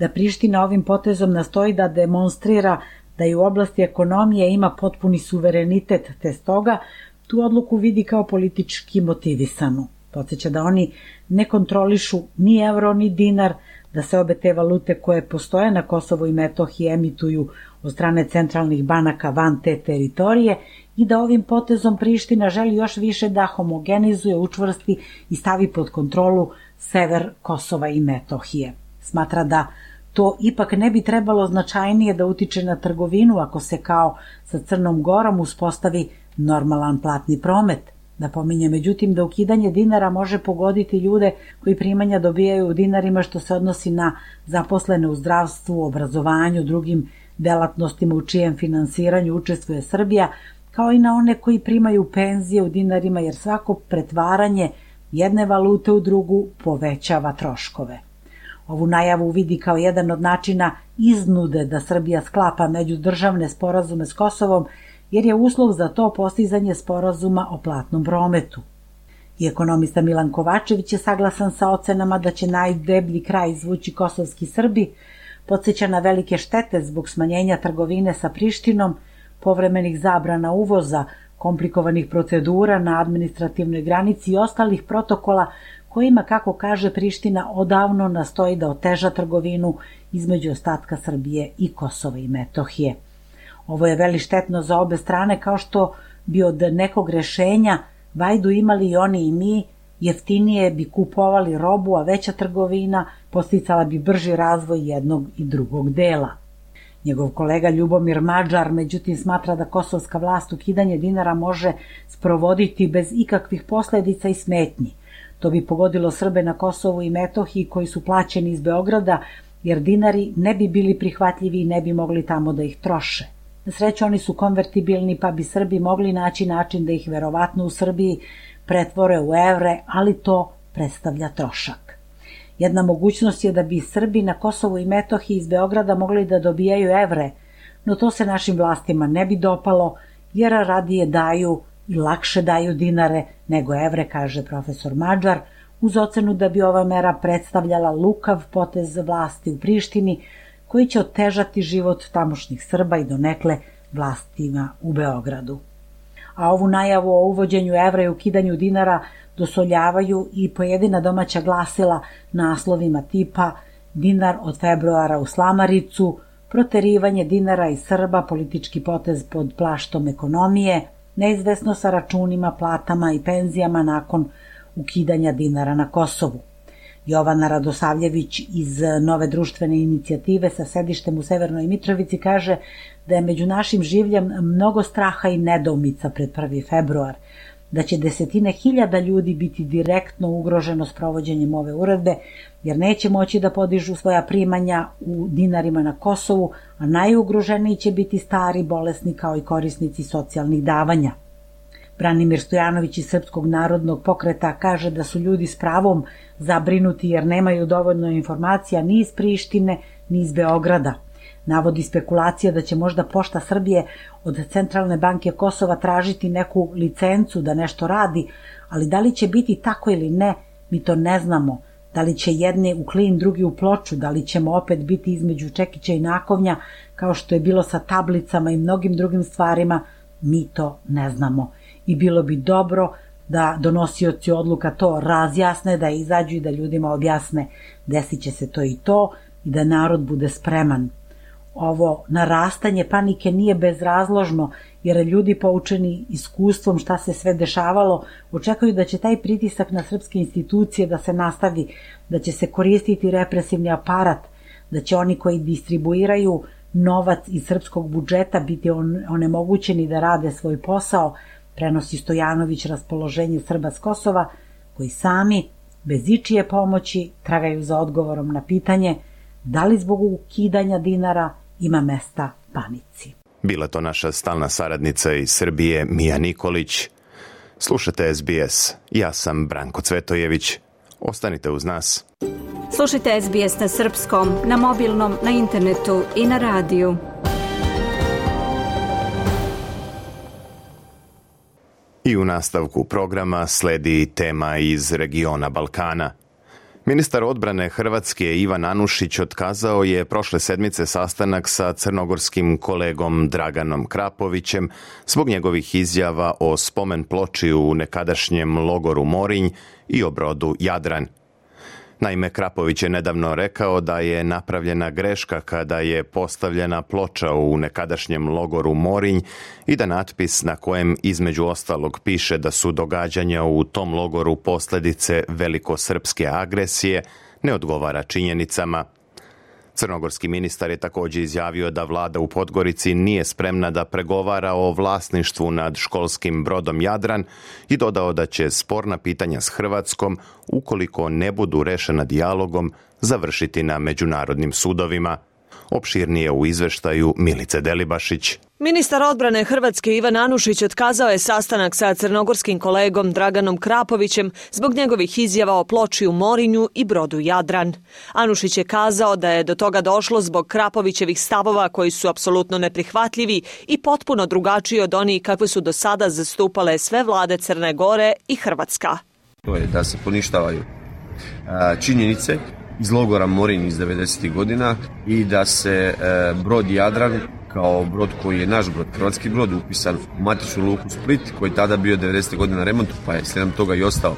Speaker 3: da Priština ovim potezom nastoji da demonstrira da i u oblasti ekonomije ima potpuni suverenitet, te stoga tu odluku vidi kao politički motivisanu. Podseća da oni ne kontrolišu ni evro ni dinar, da se obe te valute koje postoje na Kosovu i Metohiji emituju od strane centralnih banaka van te teritorije i da ovim potezom Priština želi još više da homogenizuje, učvrsti i stavi pod kontrolu sever Kosova i Metohije. Smatra da to ipak ne bi trebalo značajnije da utiče na trgovinu ako se kao sa Crnom Gorom uspostavi normalan platni promet, Napominje međutim da ukidanje dinara može pogoditi ljude koji primanja dobijaju u dinarima što se odnosi na zaposlene u zdravstvu, obrazovanju, drugim delatnostima u čijem finansiranju učestvuje Srbija, kao i na one koji primaju penzije u dinarima jer svako pretvaranje jedne valute u drugu povećava troškove. Ovu najavu vidi kao jedan od načina iznude da Srbija sklapa međudržavne sporazume s Kosovom jer je uslov za to postizanje sporazuma o platnom prometu. I ekonomista Milan Kovačević je saglasan sa ocenama da će najdeblji kraj izvući kosovski Srbi, podsjeća na velike štete zbog smanjenja trgovine sa Prištinom, povremenih zabrana uvoza, komplikovanih procedura na administrativnoj granici i ostalih protokola kojima, kako kaže Priština, odavno nastoji da oteža trgovinu između ostatka Srbije i Kosova i Metohije. Ovo je veli štetno za obe strane, kao što bi od nekog rešenja vajdu imali i oni i mi, jeftinije bi kupovali robu, a veća trgovina posticala bi brži razvoj jednog i drugog dela. Njegov kolega Ljubomir Mađar, međutim, smatra da kosovska vlast ukidanje dinara može sprovoditi bez ikakvih posledica i smetnji. To bi pogodilo Srbe na Kosovu i Metohiji koji su plaćeni iz Beograda, jer dinari ne bi bili prihvatljivi i ne bi mogli tamo da ih troše. Na sreću oni su konvertibilni pa bi Srbi mogli naći način da ih verovatno u Srbiji pretvore u evre, ali to predstavlja trošak. Jedna mogućnost je da bi Srbi na Kosovu i Metohiji iz Beograda mogli da dobijaju evre, no to se našim vlastima ne bi dopalo, jer radije daju i lakše daju dinare nego evre, kaže profesor Mađar, uz ocenu da bi ova mera predstavljala lukav potez vlasti u Prištini, koji će otežati život tamošnjih Srba i donekle vlastima u Beogradu. A ovu najavu o uvođenju evra i ukidanju dinara dosoljavaju i pojedina domaća glasila naslovima tipa Dinar od februara u Slamaricu, proterivanje dinara i Srba, politički potez pod plaštom ekonomije, neizvesno sa računima, platama i penzijama nakon ukidanja dinara na Kosovu. Jovana Radosavljević iz Nove društvene inicijative sa sedištem u Severnoj Mitrovici kaže da je među našim življem mnogo straha i nedoumica pred 1. februar, da će desetine hiljada ljudi biti direktno ugroženo sprovođenjem ove uredbe, jer neće moći da podižu svoja primanja u dinarima na Kosovu, a najugroženiji će biti stari, bolesni kao i korisnici socijalnih davanja. Branimir Stojanović iz Srpskog narodnog pokreta kaže da su ljudi s pravom zabrinuti jer nemaju dovoljno informacija ni iz Prištine, ni iz Beograda. Navodi spekulacija da će možda Pošta Srbije od Centralne banke Kosova tražiti neku licencu da nešto radi, ali da li će biti tako ili ne, mi to ne znamo. Da li će jedne u klin, drugi u ploču, da li ćemo opet biti između Čekića i Nakovnja, kao što je bilo sa tablicama i mnogim drugim stvarima, mi to ne znamo i bilo bi dobro da donosioci odluka to razjasne, da izađu i da ljudima objasne desit će se to i to i da narod bude spreman. Ovo narastanje panike nije bezrazložno jer ljudi poučeni iskustvom šta se sve dešavalo očekuju da će taj pritisak na srpske institucije da se nastavi, da će se koristiti represivni aparat, da će oni koji distribuiraju novac iz srpskog budžeta biti onemogućeni da rade svoj posao, prenosi Stojanović raspoloženje Srba s Kosova, koji sami, bez ičije pomoći, tragaju za odgovorom na pitanje da li zbog ukidanja dinara ima mesta panici.
Speaker 1: Bila to naša stalna saradnica iz Srbije Mija Nikolić. Slušate SBS. Ja sam Branko Cvetojević. Ostanite uz nas.
Speaker 4: Slušajte SBS na srpskom, na mobilnom, na internetu i na radiju.
Speaker 1: I u nastavku programa sledi tema iz regiona Balkana. Ministar odbrane Hrvatske Ivan Anušić otkazao je prošle sedmice sastanak sa crnogorskim kolegom Draganom Krapovićem zbog njegovih izjava o spomen ploči u nekadašnjem logoru Morinj i o brodu Jadran – Naime, Krapović je nedavno rekao da je napravljena greška kada je postavljena ploča u nekadašnjem logoru Morinj i da natpis na kojem između ostalog piše da su događanja u tom logoru posledice velikosrpske agresije ne odgovara činjenicama – Crnogorski ministar je takođe izjavio da vlada u Podgorici nije spremna da pregovara o vlasništvu nad školskim brodom Jadran i dodao da će sporna pitanja s Hrvatskom, ukoliko ne budu rešena dijalogom, završiti na međunarodnim sudovima – Opširnije u izveštaju Milice Delibašić.
Speaker 5: Ministar odbrane Hrvatske Ivan Anušić otkazao je sastanak sa crnogorskim kolegom Draganom Krapovićem zbog njegovih izjava o ploči u Morinju i brodu Jadran. Anušić je kazao da je do toga došlo zbog Krapovićevih stavova koji su apsolutno neprihvatljivi i potpuno drugačiji od onih kakve su do sada zastupale sve vlade Crne Gore i Hrvatska.
Speaker 6: To je da se poništavaju činjenice iz logora Morin iz 90. godina i da se e, brod Jadran kao brod koji je naš brod, hrvatski brod, upisan u matičnu luku Split koji je tada bio 90. godina na remontu pa je slijedom toga i ostao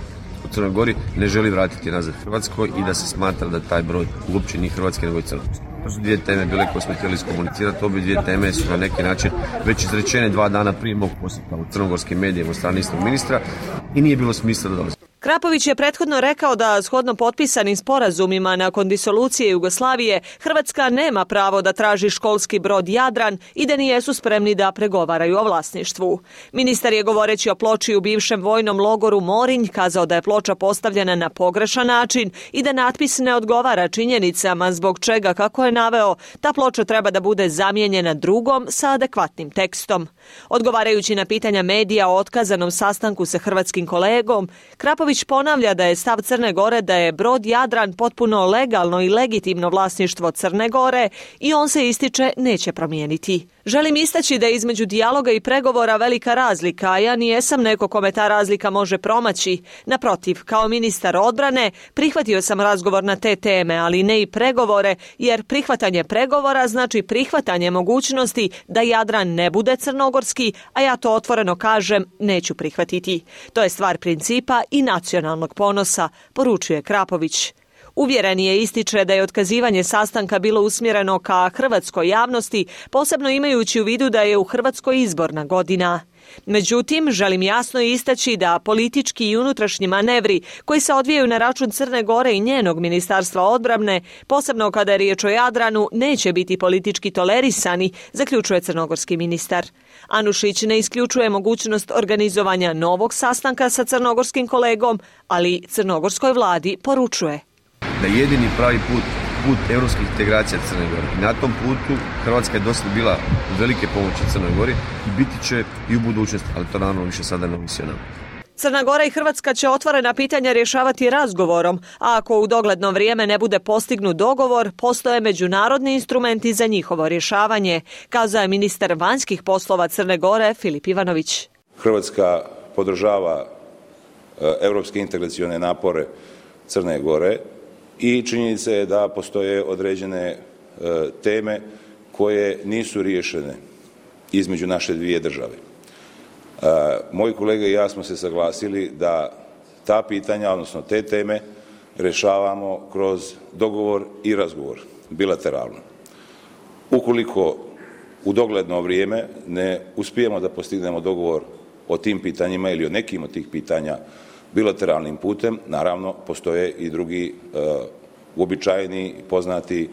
Speaker 6: u Crnoj Gori, ne želi vratiti nazad Hrvatskoj i da se smatra da taj brod uopće nije hrvatski nego je crnogorski. To su dvije teme bile koje smo htjeli iskomunicirati, obje dvije teme su na neki način već izrečene dva dana prije mog posjeta u crnogorskim medijima od strane istog ministra i nije bilo smisla da
Speaker 5: Krapović je prethodno rekao da shodno potpisanim sporazumima nakon disolucije Jugoslavije Hrvatska nema pravo da traži školski brod Jadran i da nijesu spremni da pregovaraju o vlasništvu. Ministar je govoreći o ploči u bivšem vojnom logoru Morinj kazao da je ploča postavljena na pogrešan način i da natpis ne odgovara činjenicama zbog čega, kako je naveo, ta ploča treba da bude zamijenjena drugom sa adekvatnim tekstom. Odgovarajući na pitanja medija o otkazanom sastanku sa hrvatskim kolegom, Krapović Vučić ponavlja da je stav Crne Gore da je brod Jadran potpuno legalno i legitimno vlasništvo Crne Gore i on se ističe neće promijeniti. Želim istaći da je između dijaloga i pregovora velika razlika, a ja nijesam neko kome ta razlika može promaći. Naprotiv, kao ministar odbrane prihvatio sam razgovor na te teme, ali ne i pregovore, jer prihvatanje pregovora znači prihvatanje mogućnosti da Jadran ne bude crnogorski, a ja to otvoreno kažem neću prihvatiti. To je stvar principa i nacionalnog ponosa, poručuje Krapović. Uvjeren je ističe da je otkazivanje sastanka bilo usmjereno ka hrvatskoj javnosti, posebno imajući u vidu da je u Hrvatskoj izborna godina. Međutim, želim jasno istaći da politički i unutrašnji manevri koji se odvijaju na račun Crne Gore i njenog ministarstva odbrane, posebno kada je riječ o Jadranu, neće biti politički tolerisani, zaključuje crnogorski ministar. Anušić ne isključuje mogućnost organizovanja novog sastanka sa crnogorskim kolegom, ali crnogorskoj vladi poručuje
Speaker 6: da jedini pravi put put evropskih integracija Crne Gore. na tom putu Hrvatska je dosta bila velike pomoći Crnoj Gori i biti će i u budućnosti, ali to naravno više sada ne ovisi
Speaker 5: Crna Gora i Hrvatska će otvorena pitanja rješavati razgovorom, a ako u dogledno vrijeme ne bude postignut dogovor, postoje međunarodni instrumenti za njihovo rješavanje, kazao je ministar vanjskih poslova Crne Gore Filip Ivanović.
Speaker 7: Hrvatska podržava e, evropske integracione napore Crne Gore i činjenica je da postoje određene e, teme koje nisu riješene između naše dvije države. E, moji kolege i ja smo se saglasili da ta pitanja, odnosno te teme, rešavamo kroz dogovor i razgovor, bilateralno. Ukoliko u dogledno vrijeme ne uspijemo da postignemo dogovor o tim pitanjima ili o nekim od tih pitanja bilateralnim putem. Naravno, postoje i drugi e, uobičajeni i poznati e,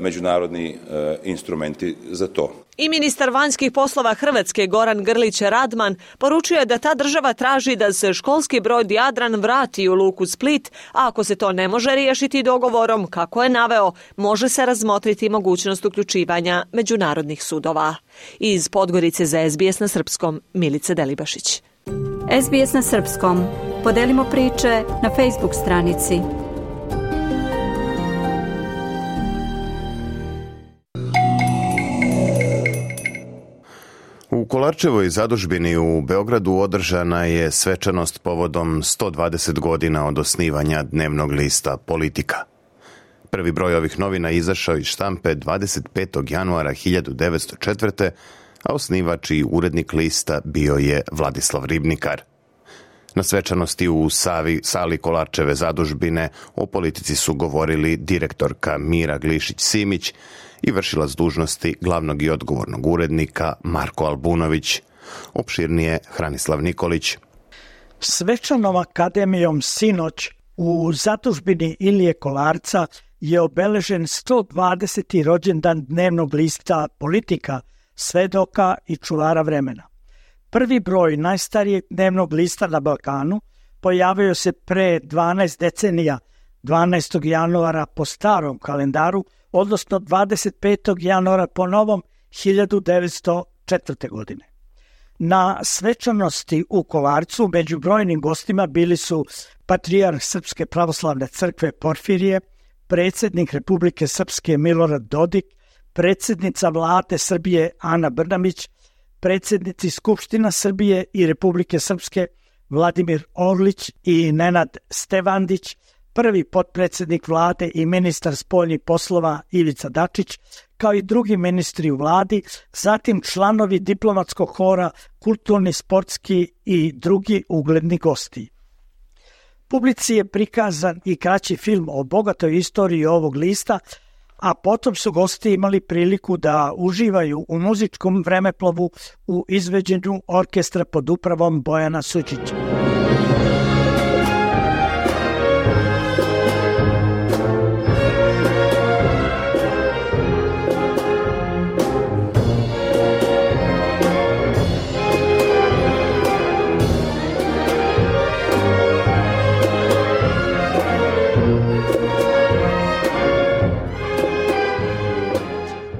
Speaker 7: međunarodni e, instrumenti za to. I
Speaker 5: ministar vanjskih poslova Hrvatske Goran Grlić Radman poručuje da ta država traži da se školski brod Jadran vrati u luku Split, a ako se to ne može riješiti dogovorom, kako je naveo, može se razmotriti mogućnost uključivanja međunarodnih sudova. Iz Podgorice za SBS na Srpskom, Milice Delibašić. SBS na Srpskom. Podelimo priče na Facebook stranici.
Speaker 1: U Kolarčevoj zadužbini u Beogradu održana je svečanost povodom 120 godina od osnivanja dnevnog lista Politika. Prvi broj ovih novina izašao iz štampe 25. januara 1904. a osnivač i urednik lista bio je Vladislav Ribnikar – Na svečanosti u Savi, sali Kolačeve zadužbine o politici su govorili direktorka Mira Glišić-Simić i vršilac dužnosti glavnog i odgovornog urednika Marko Albunović. Opširnije Hranislav Nikolić.
Speaker 8: Svečanom akademijom sinoć u zatužbini Ilije Kolarca je obeležen 120. rođendan dnevnog lista politika, svedoka i čuvara vremena. Prvi broj najstarijeg dnevnog lista na Balkanu pojavio se pre 12 decenija 12. januara po starom kalendaru, odnosno 25. januara po novom 1904. godine. Na svečanosti u Kolarcu među brojnim gostima bili su patrijarh Srpske pravoslavne crkve Porfirije, predsednik Republike Srpske Milorad Dodik, predsednica vlade Srbije Ana Brnamić, predsednici Skupština Srbije i Republike Srpske Vladimir Orlić i Nenad Stevandić, prvi potpredsednik vlade i ministar spoljnih poslova Ivica Dačić, kao i drugi ministri u vladi, zatim članovi diplomatskog hora, kulturni, sportski i drugi ugledni gosti. Publici je prikazan i kraći film o bogatoj istoriji ovog lista – a potom su gosti imali priliku da uživaju u muzičkom vremeplovu u izveđenju orkestra pod upravom Bojana Sučića.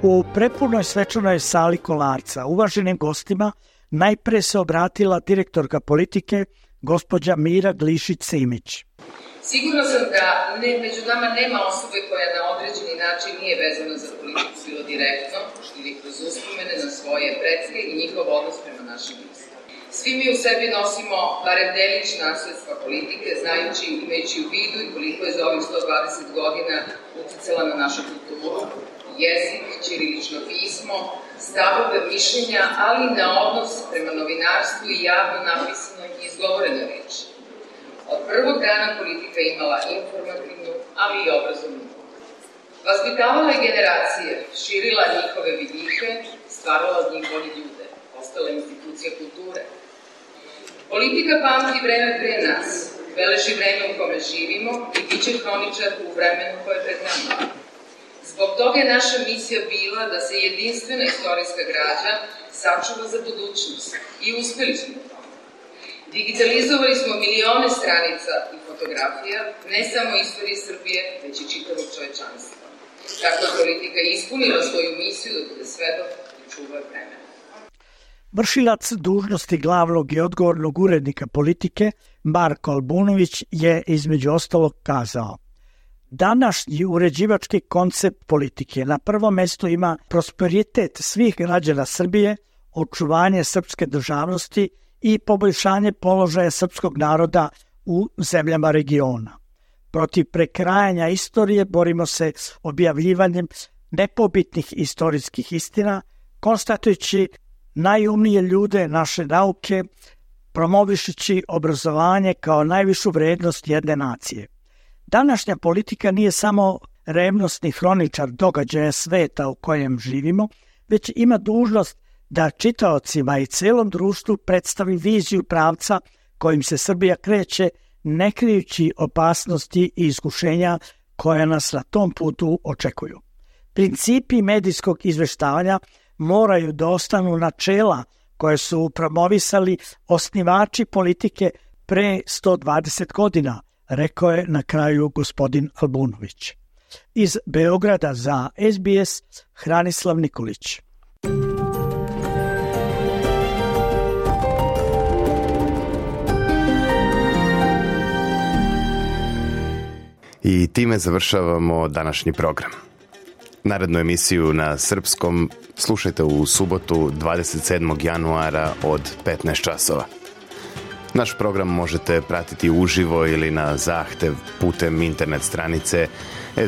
Speaker 8: U prepunoj svečanoj sali Kolarca uvaženim gostima najpre se obratila direktorka politike gospođa Mira Glišić-Simić.
Speaker 9: Sigurno sam da ne, među nama nema osobe koja na određeni način nije vezana za politiku, bilo direktno ili kroz uspomene na svoje predske i njihov odnos prema našim listama. Svi mi u sebi nosimo barem delić nasledstva politike, znajući i imajući u vidu i koliko je za ovih 120 godina uticala na našu kulturu, jezik, ćirilično pismo, stavove mišljenja, ali na odnos prema novinarstvu i javno napisanoj i izgovorenoj reči. Od prvog dana politika imala informativnu, ali i obrazovnu. Vaspitavala je generacije, širila njihove vidike, stvarala od njih bolje ljude, ostala institucija kulture. Politika pamti vreme pre nas, beleži vreme u kome živimo i bit će hroničar u vremenu koje je pred nama. Zbog toga je naša misija bila da se jedinstvena istorijska građa sačuva za budućnost i uspeli smo to. Digitalizovali smo milione stranica i fotografija, ne samo istorije Srbije, već i čitavog čovečanstva. Tako je politika ispunila svoju misiju da bude svedok i čuva vremena.
Speaker 8: Vršilac dužnosti glavnog i odgovornog urednika politike Marko Albunović je između ostalog kazao Današnji uređivački koncept politike na prvo mesto ima prosperitet svih građana Srbije, očuvanje srpske državnosti i poboljšanje položaja srpskog naroda u zemljama regiona. Protiv prekrajanja istorije borimo se objavljivanjem nepobitnih istorijskih istina, konstatujući najumnije ljude naše nauke, promovišući obrazovanje kao najvišu vrednost jedne nacije. Današnja politika nije samo revnostni hroničar događaja sveta u kojem živimo, već ima dužnost da čitaocima i celom društvu predstavi viziju pravca kojim se Srbija kreće, ne krijući opasnosti i iskušenja koja nas na tom putu očekuju. Principi medijskog izveštavanja moraju da ostanu načela koje su promovisali osnivači politike pre 120 godina – rekao je na kraju gospodin Albunović. Iz Beograda za SBS Hranislav Nikolić.
Speaker 1: I time završavamo današnji program. Narednu emisiju na srpskom slušajte u subotu 27. januara od 15 časova. Naš program možete pratiti uživo ili na zahtev putem internet stranice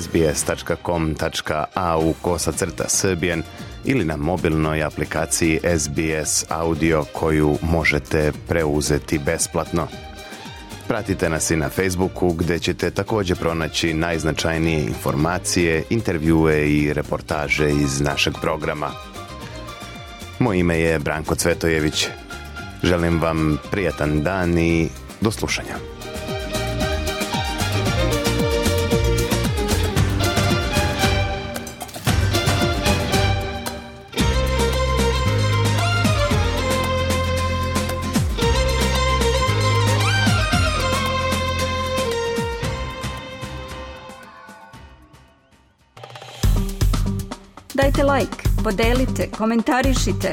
Speaker 1: sbs.com.au kosacrta srbijen ili na mobilnoj aplikaciji SBS Audio koju možete preuzeti besplatno. Pratite nas i na Facebooku gde ćete također pronaći najznačajnije informacije, intervjue i reportaže iz našeg programa. Moje ime je Branko Cvetojević. Želim vam prijatan dan i do slušanja. Dajte like, podelite, komentarišite